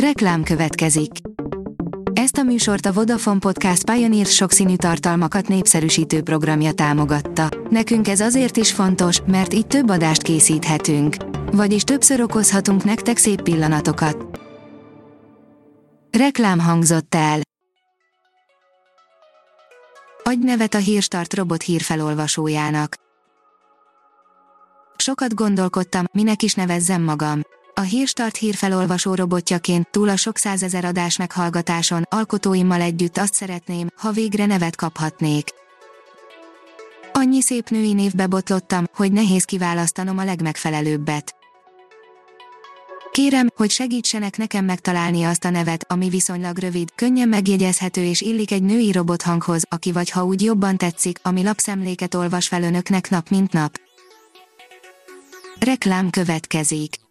Reklám következik. Ezt a műsort a Vodafone Podcast Pioneer sokszínű tartalmakat népszerűsítő programja támogatta. Nekünk ez azért is fontos, mert így több adást készíthetünk. Vagyis többször okozhatunk nektek szép pillanatokat. Reklám hangzott el. Adj nevet a Hírstart robot hírfelolvasójának. Sokat gondolkodtam, minek is nevezzem magam. A Hírstart hírfelolvasó robotjaként túl a sok százezer adás meghallgatáson, alkotóimmal együtt azt szeretném, ha végre nevet kaphatnék. Annyi szép női névbe botlottam, hogy nehéz kiválasztanom a legmegfelelőbbet. Kérem, hogy segítsenek nekem megtalálni azt a nevet, ami viszonylag rövid, könnyen megjegyezhető és illik egy női robothanghoz, aki vagy ha úgy jobban tetszik, ami lapszemléket olvas fel önöknek nap mint nap. Reklám következik.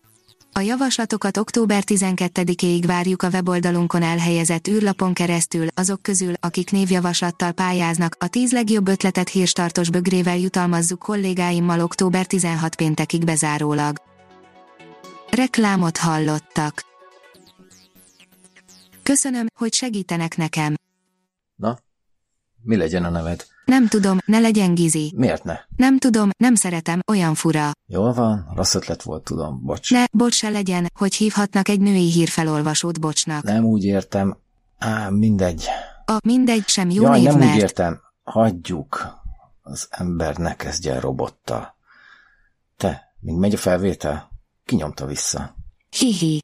A javaslatokat október 12-ig várjuk a weboldalunkon elhelyezett űrlapon keresztül, azok közül, akik névjavaslattal pályáznak, a 10 legjobb ötletet hírstartos bögrével jutalmazzuk kollégáimmal október 16 péntekig bezárólag. Reklámot hallottak. Köszönöm, hogy segítenek nekem. Mi legyen a neved? Nem tudom, ne legyen Gizi. Miért ne? Nem tudom, nem szeretem, olyan fura. Jól van, rossz ötlet volt, tudom, bocs. Ne, bocs se legyen, hogy hívhatnak egy női hírfelolvasót bocsnak. Nem úgy értem. Á, mindegy. A mindegy sem jó Jaj, név, nem mert... úgy értem. Hagyjuk. Az ember ne kezdje el robottal. Te, mint megy a felvétel? Kinyomta vissza. Hihi.